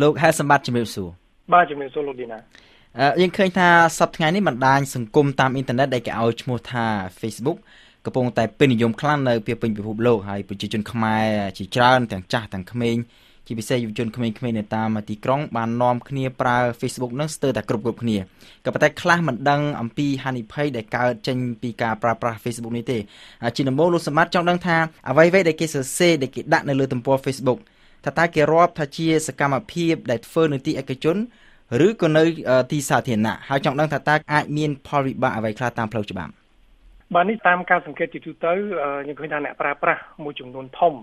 លោកហែសម្បត្តិជំរាបសួរបាទជំរាបសួរលោកឌីណាយើងឃើញថាសប្តាហ៍ថ្ងៃនេះបណ្ដាញសង្គមតាមអ៊ីនធឺណិតដែលគេឲ្យឈ្មោះថា Facebook កំពុងតែពេញនិយមខ្លាំងនៅពីពេញពិភពលោកហើយប្រជាជនខ្មែរជាច្រើនទាំងចាស់ទាំងក្មេងជាពិសេសយុវជនក្មេងៗនៅតាមទីក្រុងបាននាំគ្នាប្រើ Facebook នឹងស្ទើរតែគ្រប់គ្រប់គ្នាក៏ប៉ុន្តែខ្លះមិនដឹងអំពីហានិភ័យដែលកើតចេញពីការប្រើប្រាស់ Facebook នេះទេជាដំបូងលោកសម្បត្តិចង់ដឹងថាអ្វីៗដែលគេសរសេរដែលគេដាក់នៅលើទំព័រ Facebook ថាតើគេរាប់ថាជាសកម្មភាពដែលធ្វើនៅទីឯកជនឬក៏នៅទីសាធារណៈហើយចង់ដឹងថាតើអាចមានផលវិបាកអ្វីខ្លះតាមផ្លូវច្បាប់បាទនេះតាមការសង្កេតជាទូទៅយើងឃើញថាអ្នកប្រើប្រាស់មួយចំនួនធំ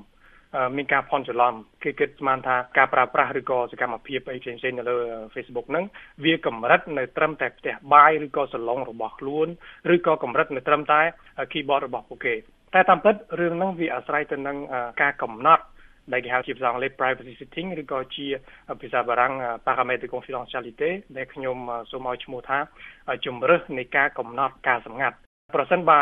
មានការផន់ច្រឡំគេគិតស្មានថាការប្រើប្រាស់ឬក៏សកម្មភាពអីផ្សេងៗនៅលើ Facebook ហ្នឹងវាកម្រិតនៅត្រឹមតែផ្ទះបាយឬក៏សាឡុងរបស់ខ្លួនឬក៏កម្រិតនៅត្រឹមតែ keyboard របស់ពួកគេតែតាមពិតរឿងហ្នឹងវាអាស្រ័យទៅនឹងការកំណត់ ដែលគេហៅជាភាសាអង់គ្លេស privacy setting ឬក៏ជាភាសាបារាំង paramètre de confidentialité ដែលខ្ញុំសូមឲ្យឈ្មោះថាជំរើសនៃការកំណត់ការសម្ងាត់ប្រសិនបើ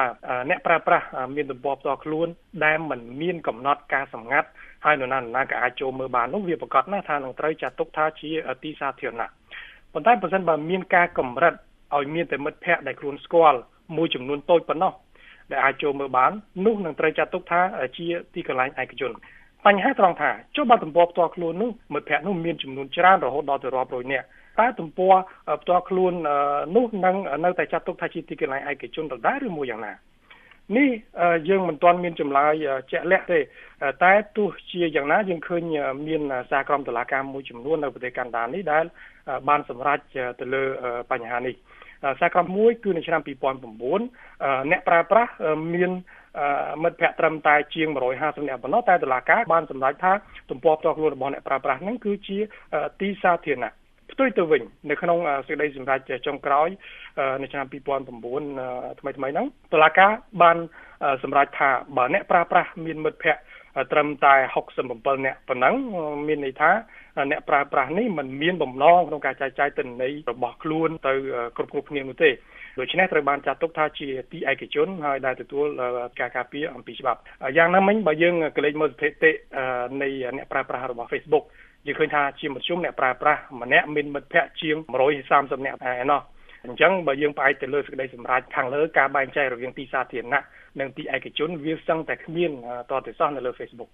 អ្នកប្រើប្រាស់មានទំព័រផ្ទាល់ខ្លួន ដែលមិនមានកំណត់ការសម្ងាត់ហើយនរណានរណាក៏អាចចូលមើលបាននោះវាប្រកាសណាស់ថានឹងត្រូវចាត់ទុកថាជាទីសាធារណៈប៉ុន្តែប្រសិនបើមានការកម្រិតឲ្យមានតែមិត្តភ័ក្តិដែលខ្លួនស្គាល់មួយចំនួនតូចប៉ុណ្ណោះដែលអាចចូលមើលបាននោះនឹងត្រូវចាត់ទុកថាជាទីកន្លែងឯកជន បញ្ហាត្រង់ថាចុះបើទំព័រផ្ទាល់ខ្លួននោះមិត្តភ័ក្តិនោះមានចំនួនច្រើនរហូតដល់ទៅរាប់រយនាក់តើទំព័រផ្ទាល់ខ្លួននោះនឹងនៅតែចាត់ទុកថាជាទីកន្លែងឯកជនដដែលឬមួយយ៉ាងណានេះយើងមិនទាន់មានចម្លើយជាក់លាក់ទេតែទោះជាយ៉ាងណាយើងឃើញមានសារក្រមតុលាការមួយចំនួននៅប្រទេសកាណាដានេះដែលបានសម្រេចទៅលើបញ្ហានេះសារក្រមមួយគឺនៅឆ្នាំ2009អ្នកប្រើប្រាស់មាន មិត្តភ័ក្តិត្រឹមតែជាង150នាក់ប៉ុណ្ណោះតែតុលាការបានសម្រេចថាទំព័រផ្ទាល់ខ្លួនរបស់អ្នកប្រើប្រាស់ហ្នឹងគឺជាទីសាធារណៈផ្ទុយទៅវិញនៅក្នុងសេចក្តីសម្រេចចុងក្រោយនៅឆ្នាំ2009ថ្មីថ្មីហ្នឹងតុលាការបានសម្រេចថាបើអ្នកប្រើប្រាស់មានមិត្តភ័ក្តិត្រឹមតែ67នាក់ប៉ុណ្ណឹងមានន័យថាអ្នកប្រើប្រាស់នេះមិនមានបំណងក្នុងការចែកចាយទិន្នន័យរបស់ខ្លួនទៅគ្រប់គ្រប់គ្នានោះទេ ដូច្នេះត្រូវបានចាត់ទុកថាជាទីឯកជនហើយដែលទទួលការការពារអំពីច្បាប់យ៉ាងណាមិញបើយើងកលេចមើលស្ថិតិនៃអ្នកប្រើប្រាស់របស់ Facebook យើងឃើញថាជាមធ្យមអ្នកប្រើប្រាស់ម្នាក់មានមិត្តភ័ក្តិជាង130នាក់ឯណោះអញ្ចឹងបើយើងផ្អែកទៅលើសេចក្តីសម្រេចខាងលើការបែងចែករវាងទីសាធារណៈ និងទីឯកជនវាសឹងតែគ្មានតទៅសោះនៅលើ Facebook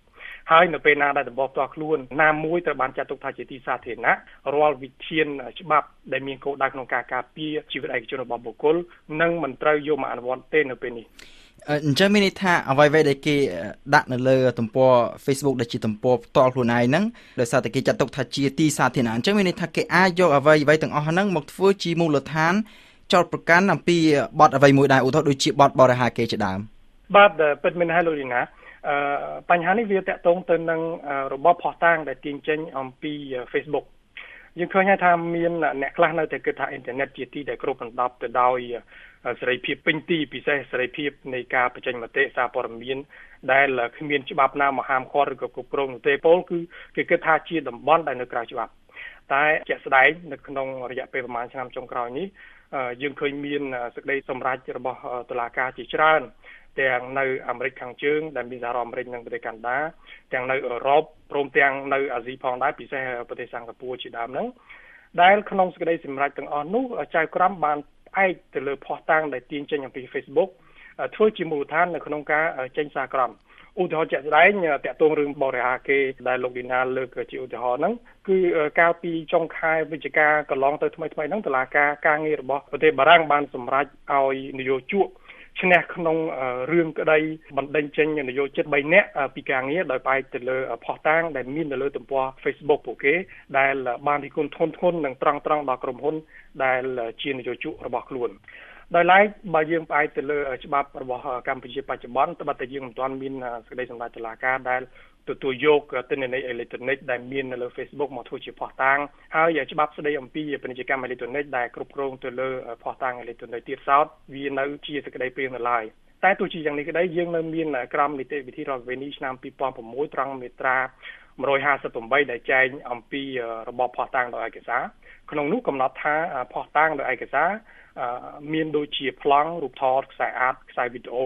ហើយនៅពេលណាដែលតំបន់ផ្ទាល់ខ្លួនណាមួយត្រូវបានចាត់ទុកថាជាទីសាធារណៈរាល់វិធានច្បាប់ដែលមានគោលដៅក្នុងការការពារជីវិតឯកជនរបស់បុគ្គលនឹងមិនត្រូវយកមកអនុវត្តទេនៅពេលនេះអញ្ចឹងមានន័យថាអ្វីៗដែលគេដាក់នៅលើទំព័រ Facebook ដែលជាទំព័រផ្ទាល់ខ្លួនឯងហ្នឹងដោយសារតែគេចាត់ទុកថាជាទីសាធារណៈអញ្ចឹងមានន័យថាគេអាចយកអ្វីៗទាំងអស់ហ្នឹងមកធ្វើជាមូលដ្ឋាន ចោតប្រកាន់អំពីបទអ្វីមួយដែរឧទាហរណ៍ដូចជាបទបរិហាគេជាដើមបាទពិតមែនហើយលោកលីណាអឺបញ្ហានេះវាតកតងទៅនឹងរបបផោះតាងដែលទាញចេញអំពី Facebook យើងឃើញថាមានអ្នកខ្លះនៅតែគិតថាអ៊ីនធឺណិតជាទីដែលគ្រប់បណ្ដប់ទៅដោយសេរីភាពពេញទីពិសេសសេរីភាពនៃការបញ្ចេញមតិសារព័ត៌មានដែលគ្មានច្បាប់ណាមកហាមឃាត់ឬក៏គ្រប់គ្រងនោះទេពលគឺគេគិតថាជាតំបន់ដែលនៅក្រៅច្បាប់តែជាក់ស្ដែងនៅក្នុងរយៈពេលប្រហែលឆ្នាំចុងក្រោយនេះ យើងឃើញមានសេចក្តីសម្រេចរបស់តុលាការជាច្រើនទាំងនៅអាមេរិកខាងជើងដែលមានសហរដ្ឋអាមេរិកនិងប្រទេសកាណាដាទាំងនៅអឺរ៉ុបព្រមទាំងនៅអាស៊ីផងដែរពិសេសប្រទេសសិង្ហបុរីជាដើមហ្នឹងដែលក្នុងសេចក្តីសម្រេចទាំងអស់នោះចៅក្រមបានផ្អែកទៅលើភ័ស្តុតាងដែលទាញចេញអំពី Facebook ធ្វើជាមូលដ្ឋាននៅក្នុងការចេញសារក្រម ឧទាហរណ៍ជាក់ស្ដែងតកតងរឿងបរិហាគេដែលលោកឌីណាលើកជាឧទាហរណ៍ហ្នឹងគឺកាលពីចុងខែវិច្ឆិកាកន្លងទៅថ្មីថ្មីហ្នឹងតឡាការការងាររបស់ប្រទេសបារាំងបានសម្រេចឲ្យនយោជកឈ្នះក្នុងរឿងក្តីបណ្ដេញចេញនយោជិត3នាក់ពីការងារដោយផ្អែកទៅលើផុសតាងដែលមាននៅលើទំព័រ Facebook ពួកគេ ដែលបានរិះគន់ធ្ងន់ធ្ងរនិងត្រង់ត្រង់ដល់ក្រុមហ៊ុនដែលជានយោជករបស់ខ្លួន ដោយឡែកបើយើងផ្អែកទៅលើច្បាប់របស់កម្ពុជាបច្ចុប្បន្នត្បិតតែយើងមិនទាន់មានសេចក្តីសម្រេចតុលាការដែលទទួលយកទិន្នន័យអេឡិចត្រូនិកដែលមាននៅលើ Facebook មកធ្វើជាភស្តុតាងហើយច្បាប់ស្តីអំពីពាណិជ្ជកម្មអេឡិចត្រូនិកដែលគ្រប់គ្រងទៅលើភស្តុតាងអេឡិចត្រូនិកទៀតសោតវានៅជាសេចក្តីព្រៀងនៅឡើយ តែទោះជាយ៉ាងនេះក្តីយើងនៅមានក្រមនីតិវិធីរដ្ឋវិន័យឆ្នាំ2006ត្រង់មាត្រា158ដែលចែងអំពីរបបភស្តុតាងដោយឯកសារក្នុងនោះកំណត់ថាភស្តុតាងដោយឯកសារមានដូចជាប្លង់រូបថតខ្សែអាតខ្សែវីដេអូ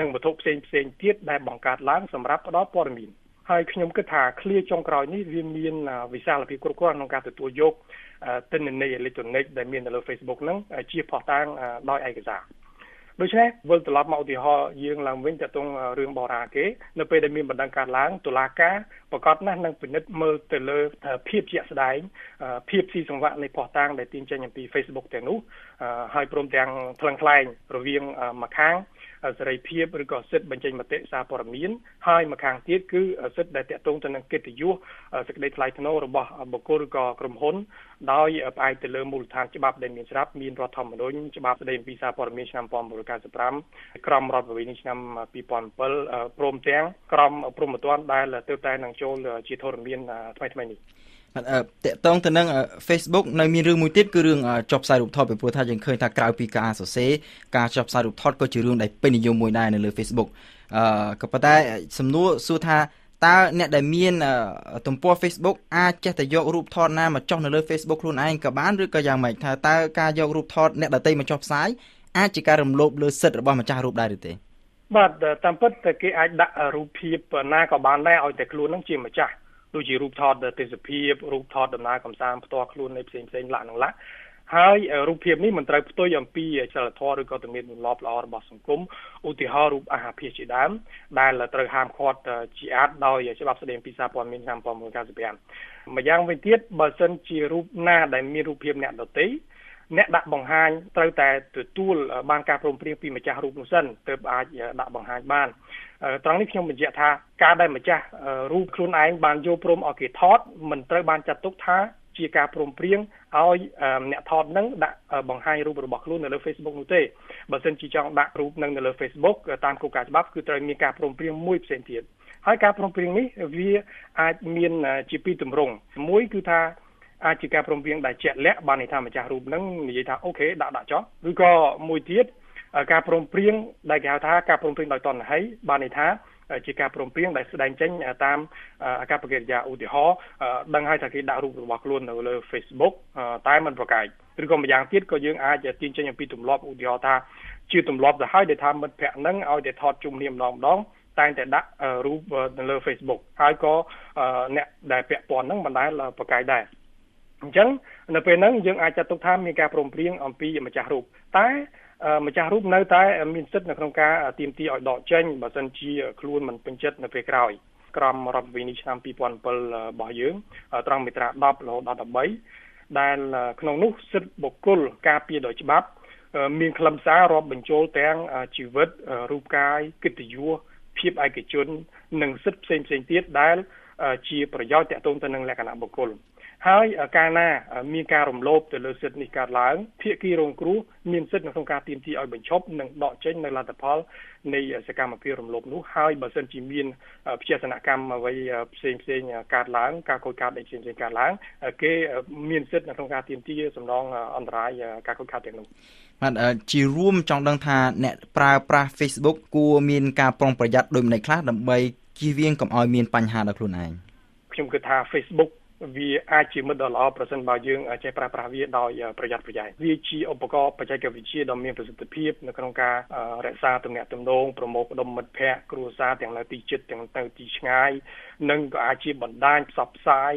និងវត្ថុផ្សេងផ្សេងទៀតដែលបង្កើតឡើងសម្រាប់ផ្ដល់ព័ត៌មានហើយខ្ញុំគិតថាឃ្លាចុងក្រោយនេះវាមានវិសាលភាពគ្រប់គ្រាន់ក្នុងការទទួលយកទិន្នន័យអេឡិចត្រូនិកដែលមាននៅលើ Facebook ហ្នឹងជាផុសតាងដោយឯកសារ ដូច្នេះវិលត្រឡប់មកឧទាហរណ៍យើងឡើងវិញទៅក្នុងរឿងបរាគេនៅពេលដែលមានបណ្ដឹងកើតឡើងតុលាការប្រកាសណាស់នឹងពិនិត្យមើលទៅលើភាពជាក់ស្ដែងភាពស៊ីសង្វាក់នៃផុសតាងដែលទាញចេញអំពី Facebook ទាំងនោះ ហើយព្រមទាំងថ្លឹងថ្លែងរវាងម្ខាងសេរីភាពឬក៏សិទ្ធិបញ្ចេញមតិសារព័ត៌មានហើយម្ខាងទៀតគឺសិទ្ធិដែលតាក់ទងទៅនឹងកិត្តិយសសេចក្តីថ្លៃថ្នូររបស់បុគ្គលឬក៏ក្រុមហ៊ុនដោយផ្អែកទៅលើមូលដ្ឋានច្បាប់ដែលមានស្រាប់មានរដ្ឋធម្មនុញ្ញច្បាប់ស្តីអំពីសារព័ត៌មានឆ្នាំ1995ក្រមរដ្ឋប្រវេណីឆ្នាំ2007ព្រមទាំងក្រមព្រហ្មទណ្ឌដែលទើបតែនឹងចូលជាធរមានថ្មីថ្មីនេះ តកតងទៅនឹង Facebook នៅមានរឿងមួយទៀតគឺរឿងចុះផ្សាយរូបថតពីព្រោះថាយើងឃើញថាក្រៅពីការសរសេរការចុះផ្សាយរូបថតក៏ជារឿងដែលពេញនិយមមួយដែរនៅលើ Facebook អឺក៏ប៉ុន្តែសំណួរសួរថាតើអ្នកដែលមានទំព័រ Facebook អាចចេះតែយករូបថតណាមកចុះនៅលើ Facebook ខ្លួនឯងក៏បានឬក៏យ៉ាងម៉េចថាតើការយករូបថតអ្នកដទៃមកចុះផ្សាយអាចជាការរំលោភលើសិទ្ធិរបស់ម្ចាស់រូបដែរឬទេបាទតាមពិតតែគេអាចដាក់រូបភាពណាក៏បានដែរឲ្យតែខ្លួននឹងជាម្ចាស់ ដូចជារូបថតទេសភាពរូបថតដំណើរកំសាន្តផ្ទាល់ខ្លួននៃផ្សេងផ្សេងលក្ខណៈលក្ខហើយរូបភាពនេះមិនត្រូវផ្ទុយអំពីចលធម៌ឬក៏ទំនៀមទម្លាប់ល្អរបស់សង្គមឧទាហរណ៍រូបអាហារភាសជាដើមដែលត្រូវហាមឃាត់ជាអាតដោយច្បាប់ស្តីពីសារព័ត៌មានឆ្នាំ1995ម្យ៉ាងវិញទៀតបើសិនជារូបណាដែលមានរូបភាពអ្នកដទៃ អ្នកដាក់បង្ហាញត្រូវតែទទួលបានការព្រមព្រៀងពីម្ចាស់រូបនោះសិនទើបអាចដាក់បង្ហាញបានត្រង់នេះខ្ញុំបញ្ជាក់ថាការដែលម្ចាស់រូបខ្លួនឯងបានយកព្រមឲ្យគេថតមិនត្រូវបានចាត់ទុកថាជាការព្រមព្រៀងឲ្យអ្នកថតនឹងដាក់បង្ហាញរូបរបស់ខ្លួននៅលើ Facebook នោះទេបើមិនជាចង់ដាក់រូបនឹងនៅលើ Facebook តាមគោលការណ៍ច្បាប់គឺត្រូវមានការព្រមព្រៀងមួយផ្សេងទៀតហើយការព្រមព្រៀងនេះវាអាចមានជាពីរទម្រង់មួយគឺថា អាចជាការព្រមព្រៀងដែលជាក់លាក់បានន័យថាម្ចាស់រូបនឹងនិយាយថាអូខេដាក់ដាក់ចុះឬក៏មួយទៀតការព្រមព្រៀងដែលគេហៅថាការព្រមព្រៀងដោយតនហ័យបានន័យថាជាការព្រមព្រៀងដែលស្ដែងចេញតាមអាកប្បកិរិយាឧទាហរណ៍ដឹងហើយថាគេដាក់រូបរបស់ខ្លួននៅលើ Facebook តែមិនប្រកែកឬក៏ម្យ៉ាងទៀតក៏យើងអាចទាញចេញអំពីទម្លាប់ឧទាហរណ៍ថាជាទម្លាប់ទៅហើយដែលថាមិត្តភ័ក្ដិនឹងឲ្យតែថតជុំគ្នាម្ដងម្ដងតែងតែដាក់រូបនៅលើ Facebook ហើយក៏អ្នកដែលពាក់ព័ន្ធនឹងមិនដែលប្រកែកដែរ អញ្ចឹងនៅពេលហ្នឹងយើងអាចចាត់ទុកថាមានការព្រមព្រៀងអំពីម្ចាស់រូបតែម្ចាស់រូបនៅតែមានសិទ្ធិនៅក្នុងការទៀមទីឲ្យដកចេញបើសិនជាខ្លួនមិនពេញចិត្តនៅពេលក្រោយក្រមរដ្ឋវិនិច្ឆ័យឆ្នាំ2007របស់យើងត្រង់មាត្រា10រហូតដល់13ដែលក្នុងនោះសិទ្ធិបុគ្គលការពារដោយច្បាប់មានខ្លឹមសាររាប់បញ្ចូលទាំងជីវិតរូបកាយកិត្តិយសភាពឯកជន និងសិទ្ធិផ្សេងផ្សេងទៀតដែលជាប្រយោជន៍តាក់ទងទៅនឹងលក្ខណៈបុគ្គល ហើយកាលណាមានការរំលោភទៅលើសិទ្ធិនេះកើតឡើងភាគីរងគ្រោះមានសិទ្ធិនៅក្នុងការទាមទារឲ្យបញ្ឈប់និងដកចេញនៅលទ្ធផលនៃសកម្មភាពរំលោភនោះហើយបើសិនជាមានវិជាសនកម្មអ្វីផ្សេងផ្សេងកើតឡើងការខូចខាតផ្សេងផ្សេងកើតឡើងគេមានសិទ្ធិនៅក្នុងការទាមទារសំណងអន្តរាយការខូចខាតទាំងនោះបាទជារួមចង់ដឹងថាអ្នកប្រើប្រាស់ Facebook គួរមានការប្រុងប្រយ័ត្នដូចម្តេចខ្លះដើម្បីជៀសវាងកុំឲ្យមានបញ្ហាដល់ខ្លួនឯងខ្ញុំគិតថា Facebook វាអាចជាមិត្តដ៏ល្អប្រសិនបើយើងចេះប្រើប្រាស់វាដោយប្រយ័ត្នប្រយែងវាជាឧបករណ៍បច្ចេកវិទ្យាដ៏មានប្រសិទ្ធភាពនៅក្នុងការរក្សាទំនាក់ទំនងប្រមូលផ្ដុំមិត្តភ័ក្តិគ្រួសារទាំងនៅទីជិតទាំងនៅទីឆ្ងាយនិងក៏អាចជាបណ្ដាញផ្សព្វផ្សាយ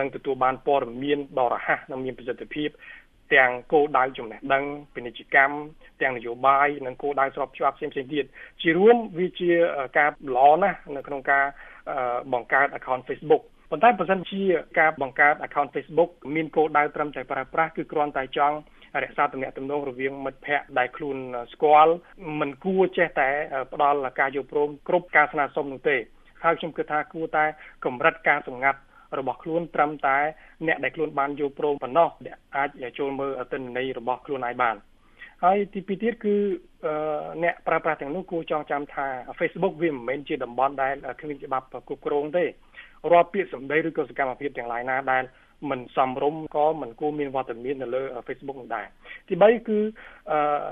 និងទទួលបានព័ត៌មានដ៏រហ័សនិងមានប្រសិទ្ធភាពទាំងគោលដៅចំណេះដឹងពាណិជ្ជកម្មទាំងនយោបាយនិងគោលដៅស្របច្បាប់ផ្សេងៗទៀតជារួមវាជាការល្អណាស់នៅក្នុងការបង្កើត account Facebook ប៉ុន្តែបើសិនជាការបង្កើត account Facebook មានគោលដៅត្រឹមតែប្រើប្រាស់គឺគ្រាន់តែចង់រក្សាទំនាក់ទំនងរវាងមិត្តភ័ក្តិដែលខ្លួនស្គាល់មិនគួរចេះតែផ្ដល់ការយល់ព្រមគ្រប់ការស្នើសុំនោះទេហើយខ្ញុំគិតថាគួរតែកម្រិតការសម្ងាត់របស់ខ្លួនត្រឹមតែអ្នកដែលខ្លួនបានយល់ព្រមប៉ុណ្ណោះដែលអាចចូលមើលទិន្នន័យរបស់ខ្លួនឯងបានហើយទីពីរទៀតគឺអ្នកប្រើប្រាស់ទាំងនោះគួរចងចាំថា Facebook វាមិនមែនជាតំបន់ដែលគ្មានច្បាប់គ្រប់គ្រងទេ រាល់ពាក្យសម្ដីឬក៏សកម្មភាពទាំងឡាយណាដែលមិនសមរម្យក៏មិនគួរមានវត្តមាននៅលើ Facebook នោះដែរទី3គឺ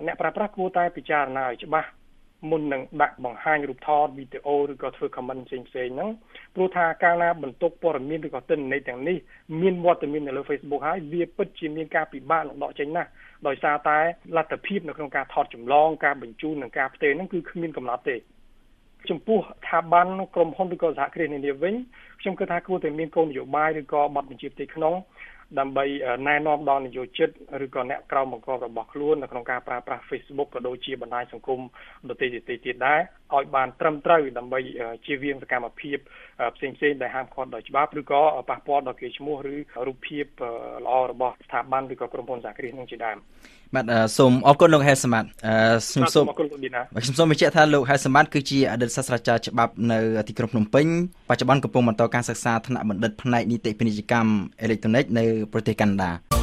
អ្នកប្រើប្រាស់គួរតែពិចារណាឲ្យច្បាស់មុននឹងដាក់បង្ហាញរូបថតវីដេអូឬក៏ធ្វើ comment ផ្សេងផ្សេងហ្នឹងព្រោះថាកាលណាបន្ទុកព័ត៌មានឬក៏ទិន្នន័យទាំងនេះមានវត្តមាននៅលើ Facebook ហើយវាពិតជាមានការពិបាកនឹងដកចេញណាស់ដោយសារតែលទ្ធភាពនៅក្នុងការថតចម្លងការបញ្ជូននិងការផ្ទេរហ្នឹងគឺគ្មានកំណត់ទេហចំពោះស្ថាប័នក្រុមហ៊ុនឬក៏សហគ្រាសនានាវិញ ខ្ញុំគិតថាគួរតែមានគោលនយោបាយឬក៏បទបញ្ជាផ្ទៃក្នុងដើម្បីណែនាំដល់នយោជិតឬក៏អ្នកក្រមបង្គាប់របស់ខ្លួននៅក្នុងការប្រើប្រាស់ Facebook ក៏ដូចជាបណ្ដាញសង្គមដទៃៗទៀតដែរឲ្យបានត្រឹមត្រូវដើម្បីជៀសវាងសកម្មភាពផ្សេងៗដែលហាមឃាត់ដោយច្បាប់ឬក៏ប៉ះពាល់ដល់កេរ្តិ៍ឈ្មោះឬរូបភាពល្អរបស់ស្ថាប័នឬក៏ក្រុមហ៊ុនសហគ្រាសនឹងជាដើមបាទសូមអរគុណលោកហេសម័តខ្ញុំសូមអរគុណលោកឌីណាខ្ញុំសូមបញ្ជាក់ថាលោកហេសម័តគឺជាអតីតសាស្ត្រាចារ្យច្បាប់នៅទីក្រុងភ្នំពេញបច្ចុប្បន្នកំពុងបន្តការសិក្សាថ្នាក់បណ្ឌិតផ្នែកនីតិពាណិជ្ជកម្មអេឡិចត្រូនិកនៅប្រទេសកាណាដា